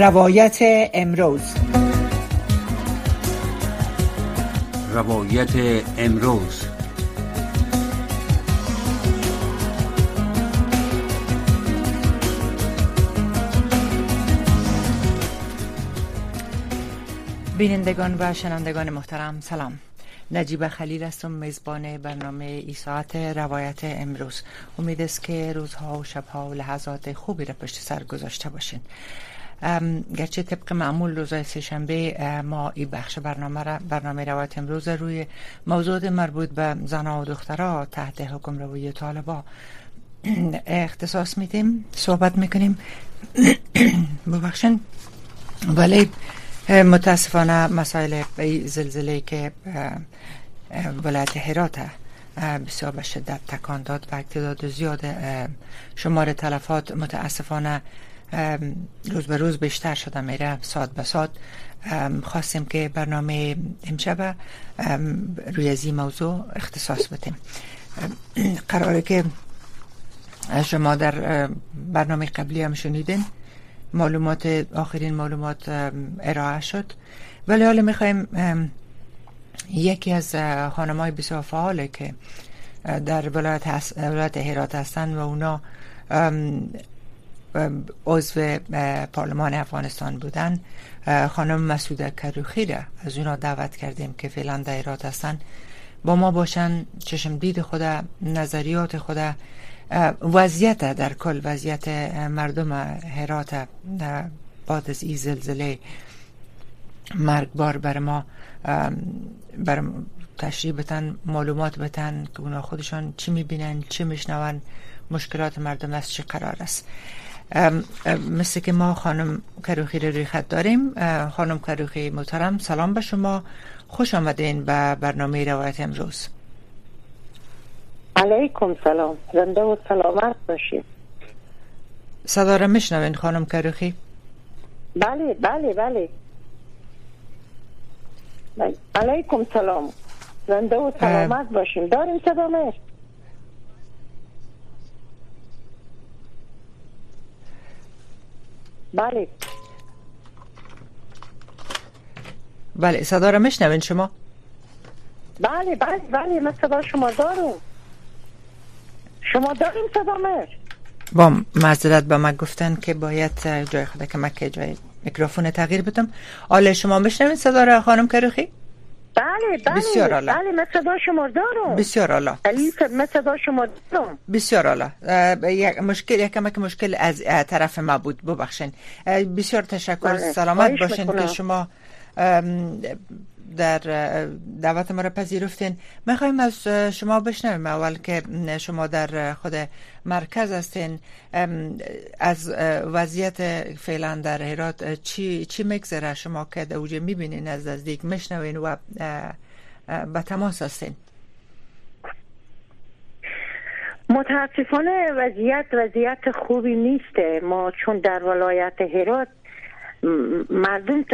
روایت امروز. روایت امروز. بینندگان و شنوندگان محترم سلام. نجیب خلیل هستم میزبان برنامه ای ساعت روایت امروز. امید است که روزها و شبها و لحظات خوبی را پشت سر گذاشته باشین. گرچه طبق معمول روزهای سهشنبه ما این بخش برنامه را برنامه روایت امروز روی موضوع مربوط به زنها و دخترها تحت حکم روی طالبا. اختصاص میدیم صحبت می‌کنیم. ببخشن ولی متاسفانه مسائل زلزله که ولایت هرات بسیار به شدت تکان داد و اعتداد زیاد شمار تلفات متاسفانه روز به روز بیشتر شده میره ساعت به ساعت خواستیم که برنامه امشب روی از این موضوع اختصاص بدیم. قراره که شما در برنامه قبلی هم شنیدین. معلومات آخرین معلومات ارائه شد. ولی حالا می‌خوایم یکی از خانمای بسیار فعاله که در ولایت, ولایت هرات هستن و اونا عضو پارلمان افغانستان بودن. خانم مسعود کروخی را از اونا دعوت کردیم که فعلا در هرات هستن. با ما باشن چشم دید خود نظریات خود. وضعیت در کل وضعیت مردم هرات بعد از این زلزله مرگبار بر ما بر تشریح بتن معلومات بتن که اونا خودشان چی می‌بینن چی میشنون مشکلات مردم از چی قرار است. مثل که ما خانم کروخی رو روی خط داریم خانم کروخی محترم سلام به شما. خوش آمدین به برنامه روایت امروز. علیکم سلام. زنده و سلامت باشید صدا را میشنوین خانم کروخی؟ بله بله بله. علیکم سلام. زنده و سلامت باشیم داریم صدا بله. بله صدا را میشنوین شما؟ بله بله بله من صدا شما دارم. شما داریم صدا با معذرت به من گفتن که باید جای خود که مکه جای میکروفون تغییر بدم. آله شما میشنوین صدا را خانم کروخی؟ بله بله. بسیار عالی. بله من صدا شما دارم. بسیار عالی. من صدا شما دارم. بسیار عالی. یک مشکل یک کمک مشکل از طرف ما بود. ببخشین. بسیار تشکر. بله. سلامت باشین که شما در دعوت ما را پذیرفتین. می‌خوایم از شما بشنویم. اول که شما در خود مرکز هستین. از وضعیت فعلا در هرات چی, چی مگذره شما که در اوجه می‌بینین از نزدیک میشنوین و به تماس هستین. متاسفانه وضعیت وضعیت خوبی نیست ما چون در ولایت هرات مردم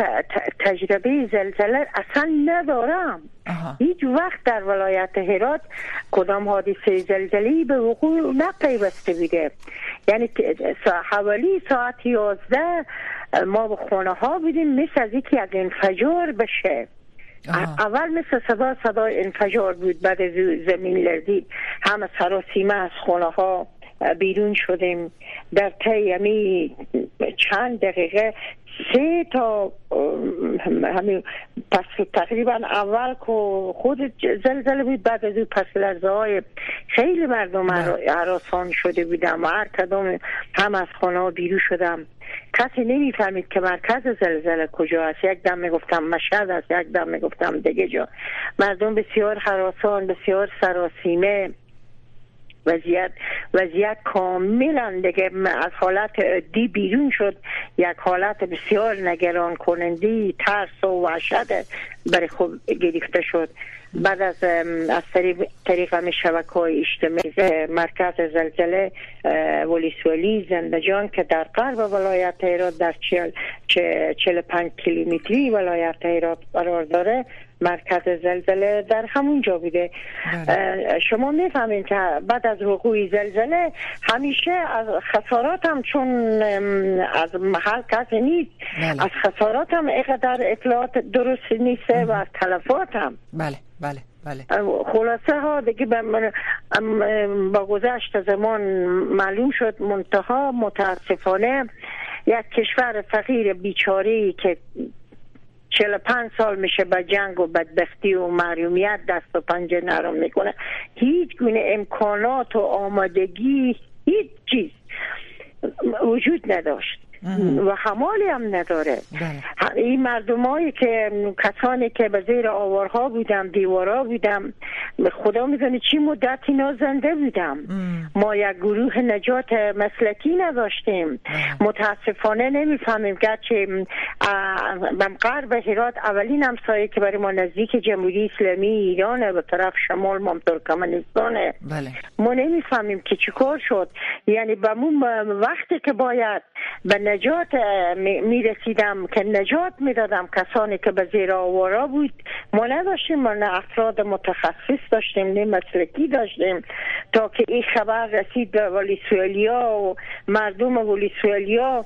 تجربه زلزله اصلا ندارم. هیچ وقت در ولایت هرات کدام حادثه زلزله به وقوع نپیوسته بوده. یعنی حوالی ساعت یازده ما به خونه ها بودیم مثل از یک انفجار بشه. اول مثل صدا صدا انفجار بود بعد زمین لرزید. همه سراسیمه از خونه ها بیرون شدیم. در طی چند دقیقه سه تا همین پس تقریبا اول که خود زلزله بود بعد از اون پس لرزه های خیلی مردم عراسان شده بودم و هر کدام هم از خانه بیرون شدم. کسی نمی‌فهمید که مرکز زلزله کجا است. یک دم می‌گفتم مشهد است یک دم می‌گفتم دیگه جا. مردم بسیار حراسان بسیار سراسیمه. وضعیت وضعیت کاملا دیگه از حالت دی بیرون شد. یک حالت بسیار نگران کننده ترس و وحشت برای خوب گرفته شد. بعد از از طریق, طریق همه شبکه های اجتماعی مرکز زلزله ولیسولی زندجان که در غرب ولایت هرات در چل, چل پنج کیلومتری ولایت هرات قرار داره مرکز زلزله در همون جا بوده بله. شما می‌فهمین که بعد از وقوع زلزله همیشه از خسارات هم چون از محل کسی نیست بله. از خسارات هم اقدر اطلاعات درست نیست و از تلفات هم بله بله بله خلاصه ها دیگه با گذشت زمان معلوم شد منتها متاسفانه یک کشور فقیر بیچاری که 45 سال میشه به جنگ و بدبختی و محرومیت دست و پنجه نرم می‌کنه. هیچ گونه امکانات و آمادگی هیچ چیز وجود نداشت. و حمالی هم نداره. بله. این مردمایی که کسانی که به زیر آوارها بودم دیوارا بودم خدا می‌دونه چی مدت اینا زنده بودم. ما یک گروه نجات مسلکی نداشتیم. متاسفانه نمی‌فهمیم. گرچه غرب هرات اولین همسایه که برای ما نزدیک جمهوری اسلامی ایران به طرف شمال مام ترکمنستانه بله. ما نمی‌فهمیم که چیکار شد. یعنی به وقتی که باید به نجات می رسیدم که نجات می‌دادم کسانی که به زیر آوارا بود ما نداشتیم ما نه افراد متخصص داشتیم نه مسلکی داشتیم تا که این خبر رسید به ولیسوالیا و مردم ولیسوالیا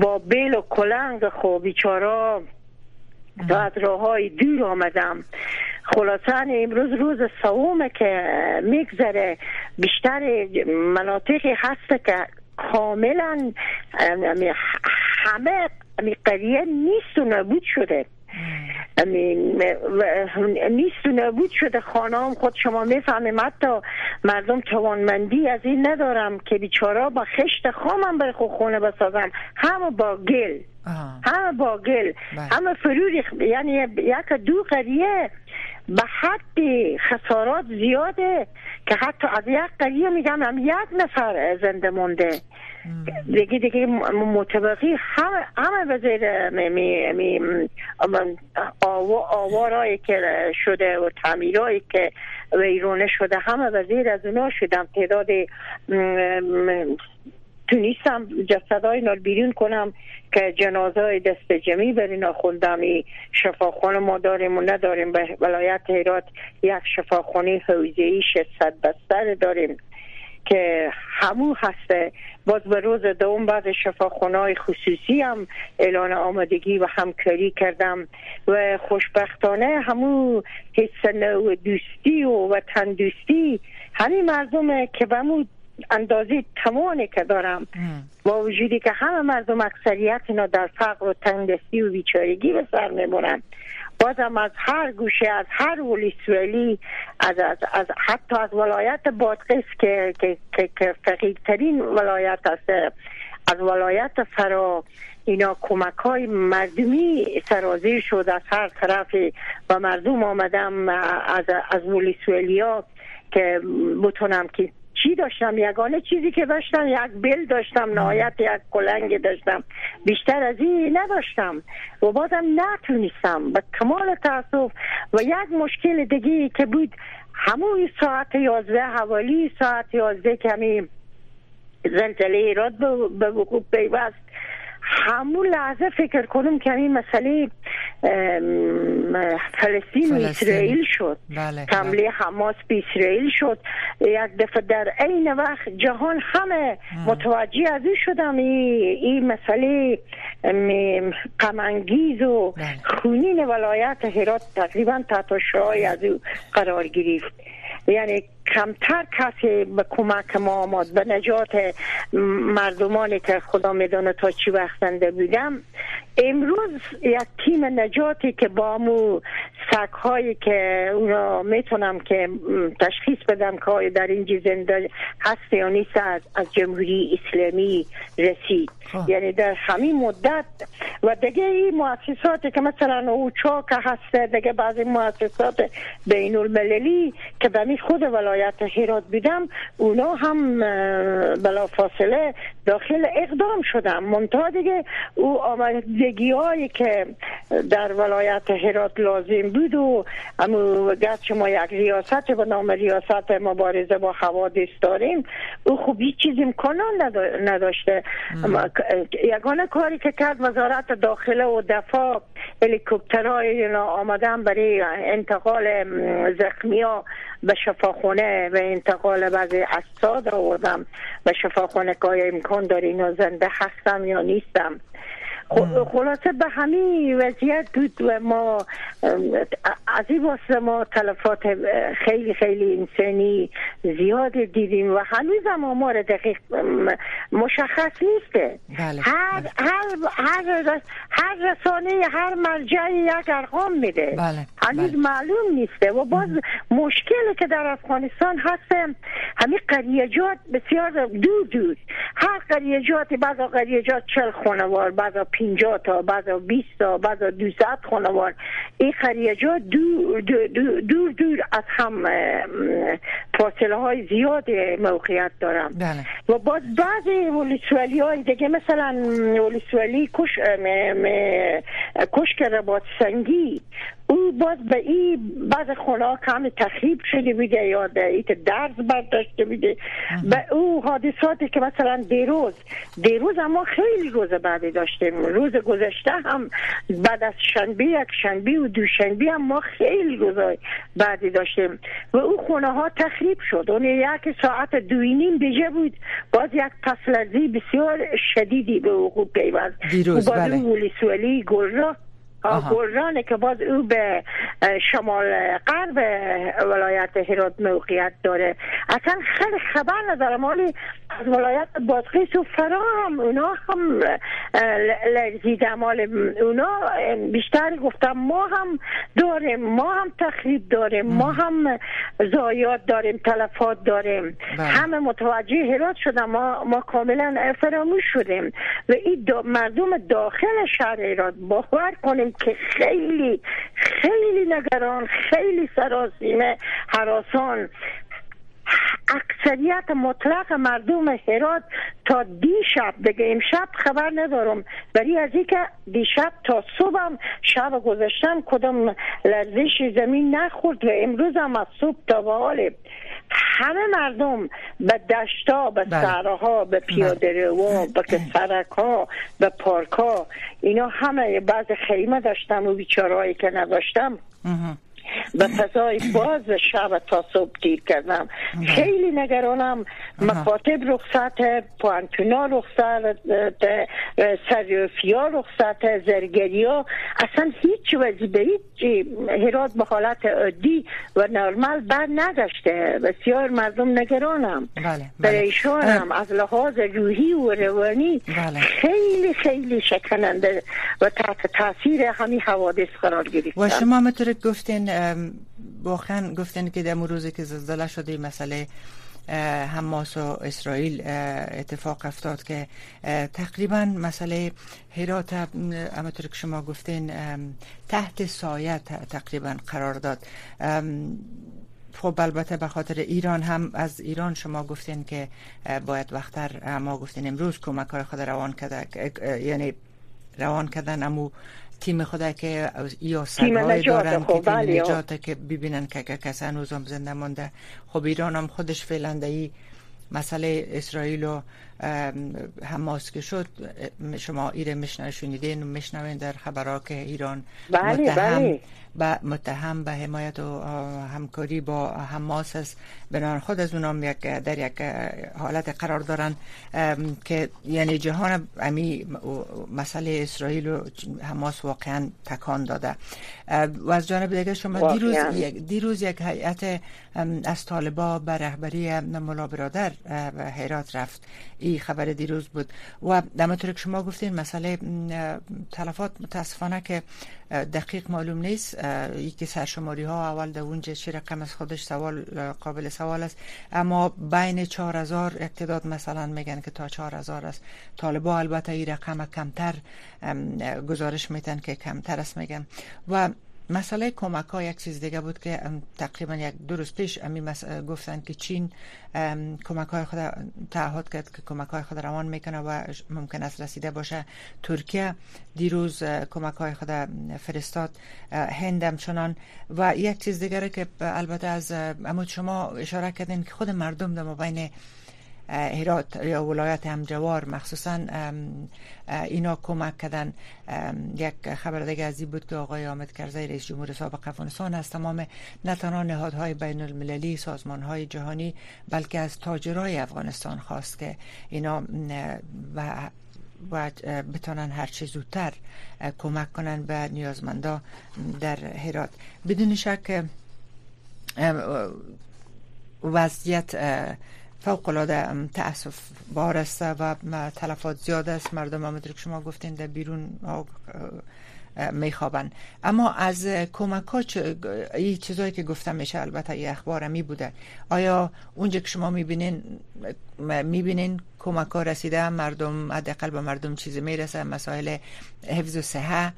با بیل و کلنگ. خب بیچارا تا از راه های دور آمدم. خلاصا امروز روز سومه که میگذره. بیشتر مناطقی هست که کاملا همه قریه نیست و نبود شده. نیست و نبود شده. خانه خود شما می‌فهمیم حتی مردم توانمندی از این ندارم که بیچارا با خشت خامم برای خونه بسازم همه با گل. همه با گل. بله. همه فروری یعنی یک دو قریه به حد خسارات زیاده که حتی از یک قریه میگم هم یک نفر زنده مونده. دیگه دیگه متبقی همه همه وزیر می می آوارایی که شده و تعمیرایی که ویرونه شده همه وزیر از اونا شدم. تعداد تونیستم جسدهای اینا بیرون کنم که جنازه دست جمعی بر اینا خوندم شفاخانه ما داریم و نداریم. به ولایت هرات یک شفاخانه حوزه‌ای 600 بستر داریم که همو هسته. باز به روز دوم بعد شفاخانه خصوصی هم اعلان آمادگی و همکاری کردم و خوشبختانه همو حس نو دوستی و وطن دوستی همین مردم که بمود اندازه تمانی که دارم. با وجودی که همه مردم اکثریت اینا در فقر و تندستی و بیچارگی به سر می‌برن. بازم از هر گوشه از هر ولیسولی از, از, از حتی از ولایت بادقس که که, که, که فقیرترین ولایت است. از ولایت فرا اینا کمک های مردمی سرازیر شد از هر طرف و مردم آمدم از, از ولیسوالیا که بتونم که چی داشتم؟ یگانه چیزی که داشتم یک بل داشتم نهایت یک کلنگ داشتم. بیشتر از این نداشتم. و بازم نتونستم. به کمال تاسف. و یک مشکل دیگه که بود همون ساعت یازده حوالی ساعت یازده کمی زلزله ایراد به وقوع پیوست. همون لحظه فکر کنم که این مسئله فلسطین و اسرائیل شد. بله، حمله بله. حماس به اسرائیل شد. یک دفعه در عین وقت جهان همه متوجه از این شدم. این مسئله قمنگیز و بله. خونین ولایت هرات تقریبا تحت شعای از او قرار گرفت. یعنی کمتر کسی به کمک ما آمد. به نجات مردمانی که خدا می‌دونه تا چی وقت زنده بودم. امروز یک تیم نجاتی که با مو سک هایی که اونا می‌تونم که تشخیص بدم که در اینجا زنده هست یا نیست از, جمهوری اسلامی رسید. خب. یعنی در همین مدت و دیگه این مؤسساتی که مثلا اوچا که هسته دیگه بعضی مؤسسات بین المللی که به خود ولایت هرات بیدم اونا هم بلا فاصله داخل اقدام شدم. منتها دیگه او آمدگی هایی که در ولایت هرات لازم بود و امو گرچه ما یک ریاست به نام ریاست مبارزه با حوادث داریم او خوب هیچ چیز امکانان نداشته. یگانه کاری که کرد وزارت داخله و دفاع هلیکوپترهای آمدن برای انتقال زخمی ها به شفاخونه و انتقال بعضی اجساد آوردم. به شفاخونه که امکان داره اینا زنده هستم یا نیستم خلاصه به همین وضعیت بود و ما از این واسه ما تلفات خیلی خیلی انسانی زیاد دیدیم و هنوز هم آمار دقیق مشخص نیسته بله. هر, بله. هر, هر, رسانه هر مرجعی یک ارقام میده بله. هنوز بله. معلوم نیسته و باز مشکلی که در افغانستان هست همین قریجات بسیار دور دور هر قریجات بعضا قریجات چل خانوار بعضا 50 تا بعد 20 تا بعد 200 خانوار این دور دور, دور دور از هم فاصله های زیاد موقعیت دارم بله. و باز بعضی ولسوالی های دیگه مثلا ولسوالی کش کشک رباط سنگی او باز به این بعض خونه کم تخریب شده بوده یا ایت درز برداشته بوده به او حادثاتی که مثلا دیروز دیروز اما خیلی روز بعدی داشتیم. روز گذشته هم بعد از شنبه یک شنبه و دوشنبه هم ما خیلی روزای بعدی داشتیم. و او خونه ها تخریب شد. اون یک ساعت دوینیم بیجه بود. باز یک پسلرزی بسیار شدیدی به وقوع پیوست. دیروز بله. گلرانه که باز او به شمال غرب ولایت هرات موقعیت داره. اصلا خیلی خبر ندارم ولی از ولایت بادغیس و فرام. اونا هم لرزیده مال اونا بیشتر گفتم ما هم داریم ما هم تخریب داریم ما هم زایات داریم تلفات داریم. بله. همه متوجه هرات شدم ما, ما کاملا فراموش شدیم. و این مردم داخل شهر هرات باور کنیم که خیلی خیلی نگران خیلی سراسیمه حراسان. اکثریت مطلق مردم هرات تا دیشب دیگه امشب خبر ندارم. ولی از اینکه دیشب تا صبحم شب گذاشتم کدام لرزش زمین نخورد و امروز هم از صبح تا به حال همه مردم به دشتا به بله. سراها به پیاده رو به سرک ها به پارک ها اینا همه بعض خیمه داشتم و بیچارهایی که نداشتم. به فضای باز شب تا صبح دیر کردم. خیلی نگرانم. مکاتب رخصت پوانتونا رخصت سریوفیا رخصت زرگریا اصلا هیچ وظیفه هیچ هرات به حالت عادی و نرمال بر نداشته بسیار مردم نگرانم. بله. بله. از لحاظ روحی و روانی بله. خیلی خیلی شکننده و تحت تاثیر همین حوادث قرار گرفتن و شما مطور گفتین واقعا گفتن که در روزی که زلزله شده مسئله حماس و اسرائیل اتفاق افتاد که تقریبا مسئله هرات همطور که شما گفتین تحت سایه تقریبا قرار داد. خب البته به خاطر ایران هم از ایران شما گفتین که باید وقتر ما گفتین امروز کمک های خود روان کرده یعنی روان کردن امو تیم خدا که یا سگای دارن که تیم بله، نجات که ببینن که کسی هنوز هم زنده مانده. خب ایران هم خودش فعلا ای مسئله اسرائیل و حماس که شد شما ایره مشنه شنیدین و مشنوین در خبرها که ایران بله متهم بله. به متهم به حمایت و همکاری با حماس است. بنابراین خود از اونام یک در یک حالت قرار دارن که یعنی جهان امی مسئله اسرائیل و حماس واقعا تکان داده. و از جانب دیگه شما دیروز یک, دیروز یک هیئت از طالبا به رهبری ملا برادر و حیرات رفت. این خبر دیروز بود. و همونطور که شما گفتین مسئله تلفات متاسفانه که دقیق معلوم نیست. یکی سرشماری ها اول در اونجا چه رقم از خودش سوال قابل سوال است. اما بین 4000 اقتداد مثلا میگن که تا 4000 است. طالبا البته این رقم کمتر گزارش میتن که کمتر است میگن. و مسئله کمک ها یک چیز دیگه بود که تقریبا یک دو روز پیش امی گفتن که چین کمک های خود تعهد کرد که کمک های خود روان می‌کنه و ممکن است رسیده باشه. ترکیه دیروز کمک های خود فرستاد هندم چنان و یک چیز دیگه که البته از امود شما اشاره کردین که خود مردم در بین هرات یا ولایت همجوار مخصوصا اینا کمک کردن. یک خبر دیگه از بود که آقای آمد کرزی رئیس جمهور سابق افغانستان از تمام نه تنها نهادهای بین المللی سازمان های جهانی بلکه از تاجرای افغانستان خواست که اینا و و بتانن هر چه زودتر کمک کنن به نیازمندا در هرات. بدون شک وضعیت فوق العاده تاسف بار است و تلفات زیاد است. مردم همونطور که شما گفتین در بیرون میخوابن. اما از کمک ها این چیزایی که گفتم میشه البته یه اخبار می بوده. آیا اونجا که شما می‌بینین می‌بینین کمک ها رسیده مردم حداقل به مردم چیزی می‌رسه مسائل حفظ و صحه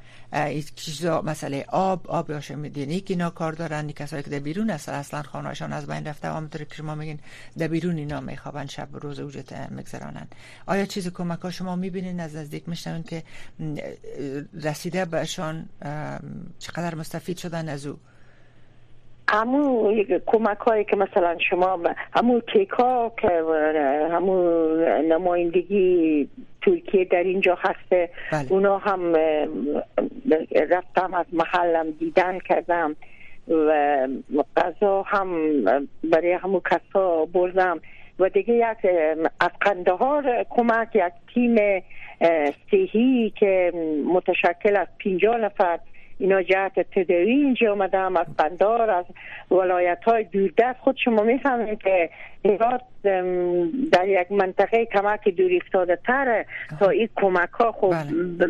چیزا مسئله آب آب یا شمیدینی که اینا کار دارن کسایی که در بیرون اصلا خانهاشان از بین رفته همونطور که شما میگین در بیرون اینا میخوابن شب روز وجود میگذرانن. آیا چیز کمک ها شما می‌بینین از نزدیک؟ میشنون که رسیده بهشان چقدر مستفید شدن از او؟ همو کمک هایی که مثلا شما همو کیک ها که همو نمایندگی ترکیه در اینجا هسته بله. اونا هم رفتم از محلم دیدن کردم و غذا هم برای همو کسا بردم و دیگه یک از قندهار کمک یک تیم سیهی که متشکل از 50 نفر اینا جهت تدوی اینجا آمدم از بندار از ولایت های دوردست خود شما می‌فهمید که ایراد در یک منطقه کمک دور افتاده تر تا این کمک ها خب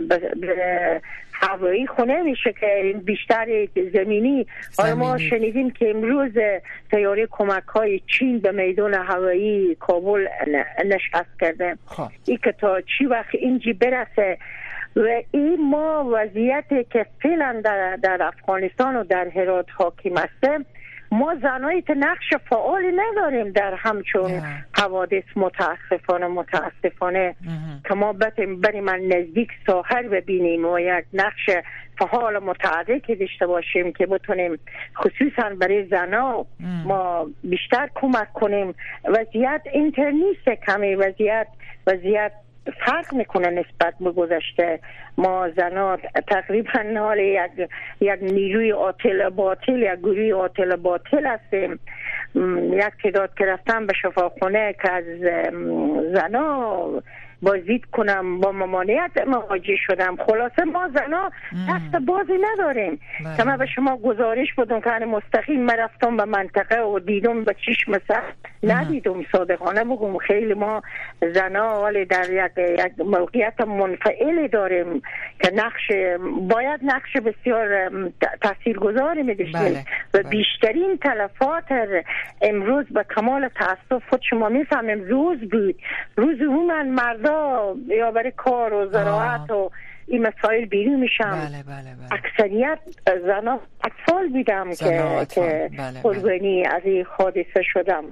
بله. هوایی خونه میشه که بیشتر زمینی حالا ما شنیدیم که امروز تیاره کمک های چین به میدان هوایی کابل نشست کرده خب. این که تا چی وقت اینجی برسه و این ما وضعیتی که فعلا در, در افغانستان و در هرات حاکم است ما زنایی که نقش فعالی نداریم در همچون حوادث متاسفانه متاسفانه که ما بتیم بریم من نزدیک ساحر ببینیم و یک نقش فعال متعدد داشته باشیم که بتونیم خصوصا برای زنا ما بیشتر کمک کنیم. وضعیت اینترنیست کمی. وضعیت وضعیت فرق می‌کنه نسبت به گذشته. ما زنان تقریبا حال یک یک نیروی آتل باطل یک گروه آتل باطل هستیم. یک تعداد که رفتم به شفاخونه که از زنا بازدید کنم با ممانعت مواجه شدم. خلاصه ما زنا دست بازی نداریم. بله. که من به شما گزارش بدم که مستقیم من رفتم به منطقه و دیدم به چشم سخت ندیدم صادقانه بگم. خیلی ما زنا ولی در یک, یک موقعیت منفعلی داریم که نقش باید نقش بسیار تاثیرگذاری می بله. و بله. بیشترین تلفات امروز به کمال تاسف خود شما می‌فهمیم روز بود روز من مرد یا برای کار و زراعت و این مسائل بیرون میشم بله بله بله. اکثریت زنا اطفال بیدم که, که بله, بله. قربانی از این حادثه شدم.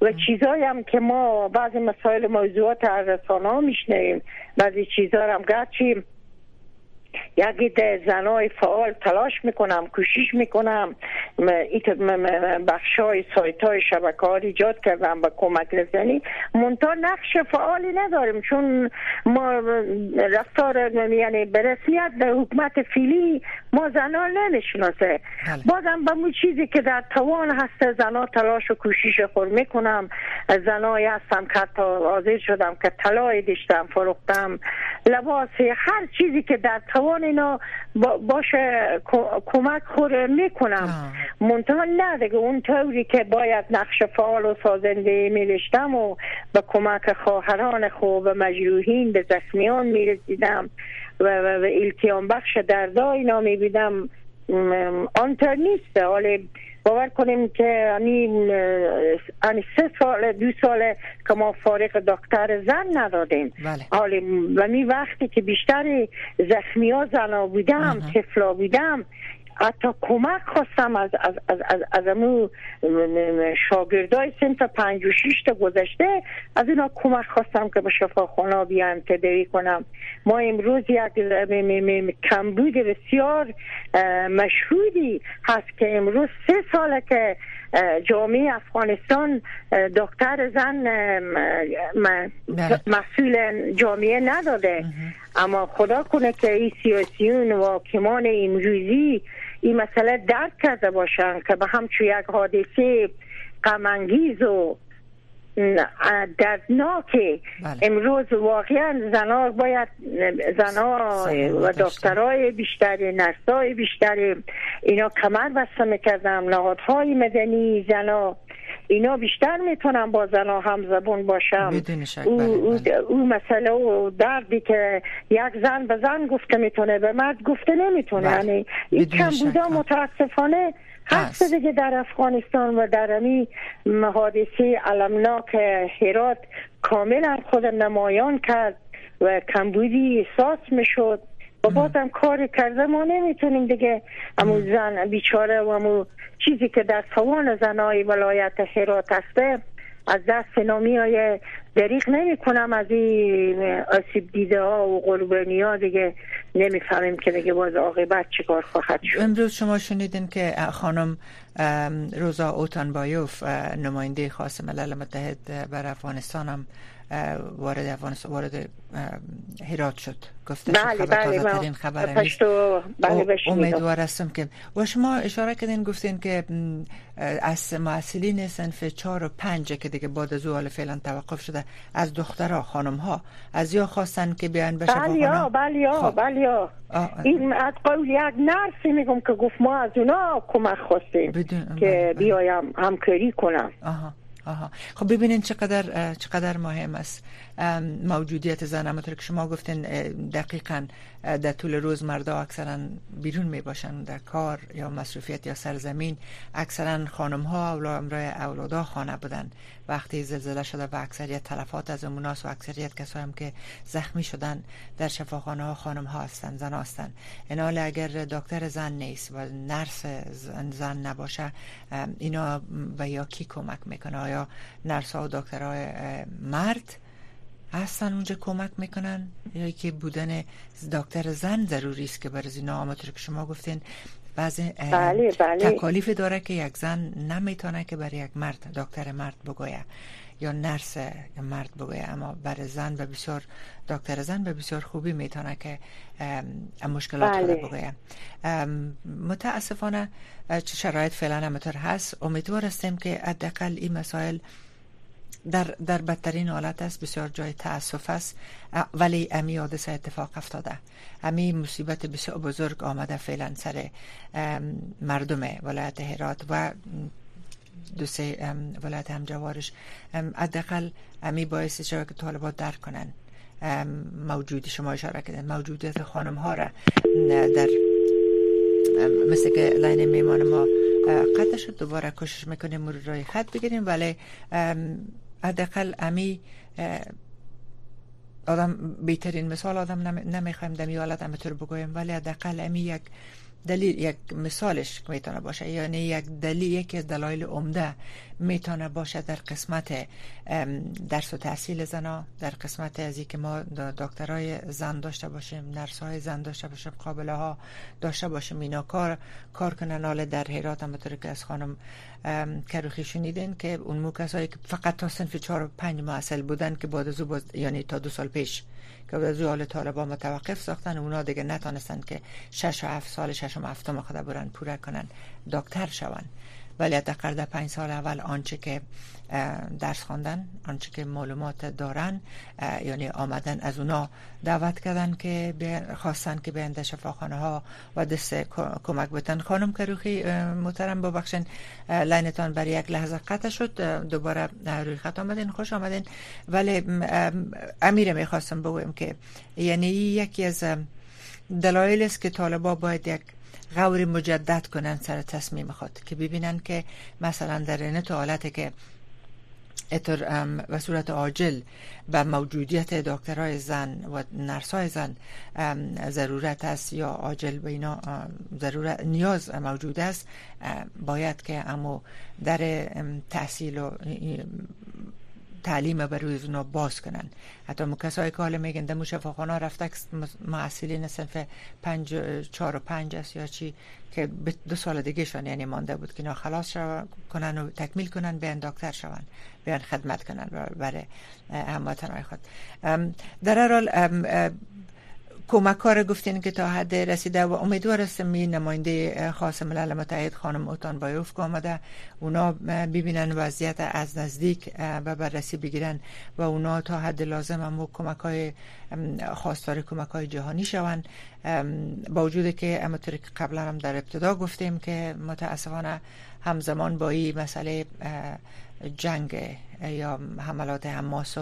و چیزایی هم که ما بعضی مسائل موضوعات از رسانه ها میشنیم بعضی چیزا هم گرچیم یک زنای فعال تلاش می‌کنم کوشش می‌کنم بخش های سایت های شبکه ها ایجاد کردم به کمک رسانی. منتها نقش فعالی نداریم چون ما رفتار یعنی به رسمیت به حکومت فیلی ما زنان نمی‌شناسه. بله. بازم به مو چیزی که در توان هست زنا تلاش و کوشش خور می‌کنم. زنای هستم که حتی حاضر شدم که طلای داشتم فروختم. لباس هر چیزی که در توان اینا باشه کمک خور می‌کنم. منتها نه دیگه اون طوری که باید نقش فعال و سازنده میرشتم و به کمک خواهران خوب و مجروحین به زخمیان می‌رسیدم و, و, و التیام بخش دردا اینا میبیدم آنتر نیست. حالا باور کنیم که انی سه سال دو سال که ما فارق دکتر زن ندادیم بله. و می وقتی که بیشتر زخمی ها زن بودم تفلا بودم حتی کمک خواستم از از از از, از امو شاگردای سنف پنج و شیش تا گذشته از اینا کمک خواستم که به شفاخانه بیان تدری کنم. ما امروز یک کمبود بسیار مشهودی هست که امروز سه ساله که جامعه افغانستان دکتر زن بله. مسئول جامعه نداده. اما خدا کنه که این سیاسیون و حاکمان امروزی این مسئله درک کرده باشن که به همچون یک حادثه غمانگیز و دردناک بله. امروز واقعا زنها باید زنها و دکترای بیشتری نرسای بیشتری اینا کمر بسته می‌کردم نهادهای مدنی زنها اینا بیشتر می‌تونن با زنها هم زبون باشم او, بله. او مسئله و دردی که یک زن به زن گفته می‌تونه به مرد گفته نمی‌تونه بله. یعنی این کم بودا متاسفانه هست دیگه در افغانستان و در امی حادثه علمناک هرات کاملا خود نمایان کرد و کمبودی احساس می‌شد و بازم کار کرده ما نمی‌تونیم دیگه. امو زن بیچاره و امو چیزی که در توان زنای ولایت هرات هسته از دست نامی های دریق نمی کنم از این آسیب دیده ها و قربانی ها دیگه نمی‌فهمیم که دیگه باز عاقبت چیکار خواهد شد. امروز شما شنیدین که خانم روزا اوتان بایوف نماینده خاص ملل متحد بر افغانستان هم وارد افغانستان وارد هرات شد. گفته بله خبر بله تازه ترین خبر بله امیدوار هستم که و شما اشاره کردین گفتین که از معسلین سنف چهار و پنج که دیگه بعد از حال فعلا توقف شده از دخترها خانم ها از یا خواستن که بیان بشه بله بله خب. بله این از قول یک نرسی میگم که گفت ما از اونا کمک خواستیم که بله، بیایم همکاری کنم. آها. آها. خب ببینین چقدر چقدر مهم است. موجودیت زن. همونطور که شما گفتین دقیقا در طول روز مردا اکثرا بیرون می باشن در کار یا مصروفیت یا سرزمین. اکثرا خانم ها امرای اولادا خانه بودن. وقتی زلزله شده و اکثریت تلفات از اموناس و اکثریت کسایی هم که زخمی شدن در شفاخانه ها خانم ها هستن زن هستن. این اگر دکتر زن نیست و نرس زن نباشه اینا به یا کی کمک می‌کنه؟ آیا نرس ها و دکترهای مرد؟ هستن اونجا کمک می‌کنن؟ یا که بودن دکتر زن ضروری است که برای اینا آماتور که شما گفتین. بعضی بله بله. تکالیف داره که یک زن نمی‌تونه که برای یک مرد دکتر مرد بگویه یا نرس مرد بگویه. اما برای زن به بسیار دکتر زن به بسیار خوبی می‌تونه که مشکلات بله. بگویه. متاسفانه چه شرایط فعلا همطور هست. امیدوار هستیم که حداقل این مسائل در, در بدترین حالت است بسیار جای تاسف است. ولی امی حادثه اتفاق افتاده. امی مصیبت بسیار بزرگ آمده فعلا سر مردم ولایت هرات و دو سه ولایت همجوارش. حداقل امی باعث شده که طالبات درک کنن موجودی شما اشاره کردن موجودیت خانم ها را در مثل که لاین میمان ما قطع شد دوباره کوشش می‌کنیم مرور رای خط بگیریم. ولی حداقل امی آدم بهترین مثال آدم نمی‌خوایم دمی حالت هم بگویم ولی حداقل امی یک دلیل یک مثالش می‌تونه باشه یعنی یک دلیل یکی از دلایل عمده می‌تونه باشه در قسمت درس و تحصیل زنا در قسمت از که ما دکترای زن داشته باشیم نرس های زن داشته باشیم قابله ها داشته باشیم اینا کار کار کنن. حال در حیرات هم که از خانم کروخی شنیدین که اون کسایی که فقط تا سنف چهار و پنج اصل بودن که بعد از یعنی تا دو سال پیش که از حال طالبان متوقف ساختن اونا دیگه نتانستن که شش و هفت سال شش و هفتم خدا برن پوره کنن دکتر شون. ولی حداقل در پنج سال اول آنچه که درس خواندن آنچه که معلومات دارن یعنی آمدن از اونا دعوت کردن که خواستن که بیان شفاخانه ها و دست کمک بتن خانم کروخی محترم ببخشن لاینتان برای یک لحظه قطع شد. دوباره روی خط آمدین خوش آمدین. ولی امیره می‌خواستم بگویم که یعنی یکی از دلایل است که طالبا باید یک غور مجدد کنن سر تصمیم خود که ببینن که مثلا در این حالت که اتر و صورت عاجل به موجودیت دکترهای زن و نرسای زن ضرورت است یا عاجل به اینا ضرورت نیاز موجود است باید که امو در تحصیل و تعلیم برای اونا باز کنن. حتی کسایی که حالا میگن دمو شفاخانه رفته معسلین صنف پنج چار و پنج است یا چی که دو سال دیگه شان یعنی مانده بود که اینا خلاص شو کنن و تکمیل کنن بیان دکتر شون بیان خدمت کنن برای هموطنهای خود. در هر کمک کار گفتین که تا حد رسیده و امیدوار هستم می نماینده خاص ملل متحد خانم اوتان بایوف آمده اونا ببینن وضعیت از نزدیک و بررسی بگیرن و اونا تا حد لازم هم کمک های خواستار کمک های جهانی شون با وجود که امطور که قبلا هم در ابتدا گفتیم که متاسفانه همزمان با این مسئله جنگ یا حملات حماس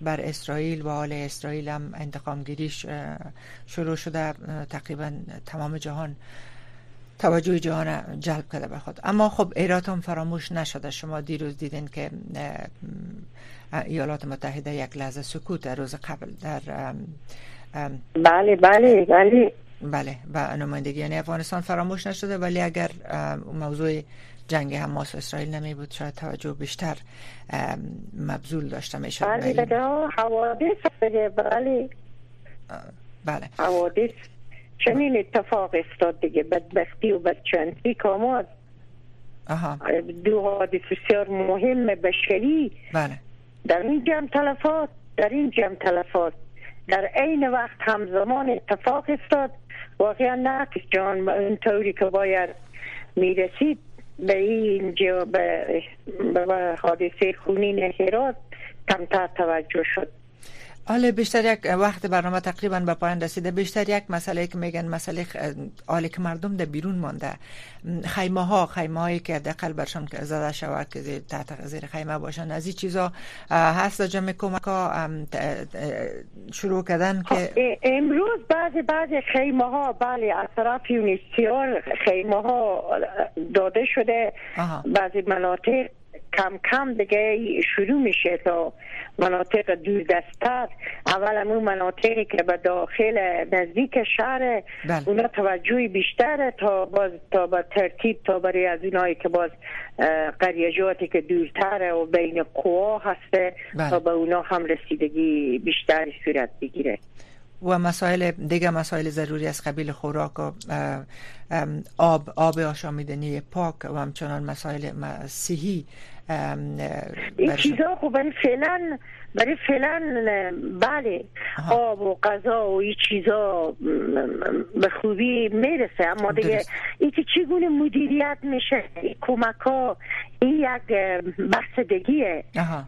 بر اسرائیل و حال اسرائیل هم انتقام گیریش شروع شده تقریبا تمام جهان توجه جهان جلب کرده به خود. اما خب ایرات هم فراموش نشده. شما دیروز دیدین که ایالات متحده یک لحظه سکوت در روز قبل در بله بله بله. بله و نمایندگی یعنی افغانستان فراموش نشده. ولی اگر موضوع جنگ حماس و اسرائیل نمی بود. شاید توجه بیشتر مبذول داشته می شد بله حوادث بله بله. حوادث چنین اتفاق استاد دیگه. بدبختی و بدچنسی کاماد آها. دو حادث بسیار مهم بشری. بله. در این جمع تلفات در این جمع تلفات. در عین وقت همزمان اتفاق استاد واقعا نه جان طوری که باید می‌رسید به اینجا به, حادثه خونین هرات کمتر توجه شد. حالا بیشتر یک وقت برنامه تقریبا به پایان رسیده. بیشتر یک مسئله که میگن مسئله حالی که مردم در بیرون مانده. خیمه ها خیمه هایی که دقل برشان زده شود که زیر تحت زیر خیمه باشن از این چیزا هست جمع کمک ها شروع کردن که خب، امروز بعضی بعضی خیمه ها بله از طرف یونیسیار خیمه ها داده شده. بعضی مناطق کم کم دیگه شروع میشه تا مناطق دور دستتر اول اون مناطقی که به داخل نزدیک شهر بله. اونا توجهی بیشتره تا باز تا به ترتیب تا برای از اونایی که باز قریجاتی که دورتره و بین قوا هسته بله. تا به اونا هم رسیدگی بیشتری صورت بگیره و مسائل دیگه مسائل ضروری از قبیل خوراک و آب آب آشامیدنی پاک و همچنان مسائل صحی این چیزا خب برای فعلا برای فعلا بله آب و غذا و این چیزا به خوبی می‌رسه. اما دیگه این که چگونه مدیریت میشه کمک ها این یک بحث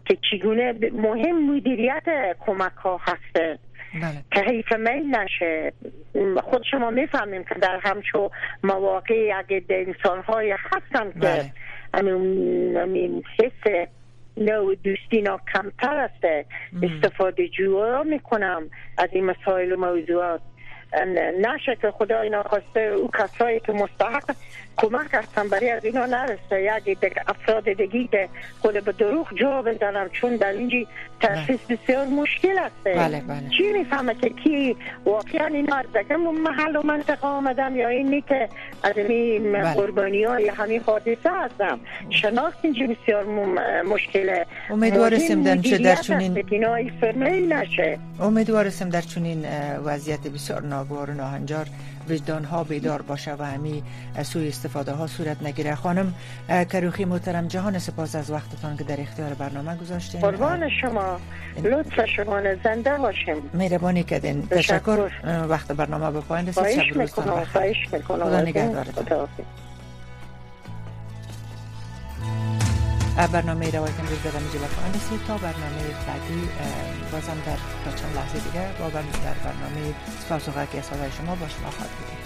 که چگونه مهم مدیریت کمک ها هسته. بله. که حیف میل نشه. خود شما می‌فهمیم که در همچو مواقع اگه انسان های هستن که بله. همین حس نو دوستی نا کمتر است استفاده جوا می‌کنم از این مسائل و موضوعات. نشه که خدا اینا خواسته او کسایی که مستحق کمک هستن برای از اینا نرسه. یک افراد دیگی که خود به دروغ جا بزنم چون در اینجی تشخیص بسیار مشکل است بله بله. چی می‌فهمه که کی واقعا اینا از محل و منطقه آمدن یا اینی که از این بله. قربانی های همین حادثه هستم. شناخت اینجی بسیار مشکله. امیدوارستم در چه در چونین نشه. امیدوارستم در چونین وضعیت بسیار ناگوار و ناهنجار وجدان ها بیدار باشه و همی سوی استفاده ها صورت نگیره خانم کروخی محترم جهان سپاس از وقتتان که در اختیار برنامه گذاشتین. قربان شما. لطف شما زنده باشیم مهربانی کردین. تشکر. وقت برنامه به پایان رسید. شب روزتان خدا نگهدارتان. برنامه روایت امروز در اینجا به تا برنامه بعدی بازم در تا چند لحظه دیگه با در برنامه پاسخ که شما با شما خواهد بودیم.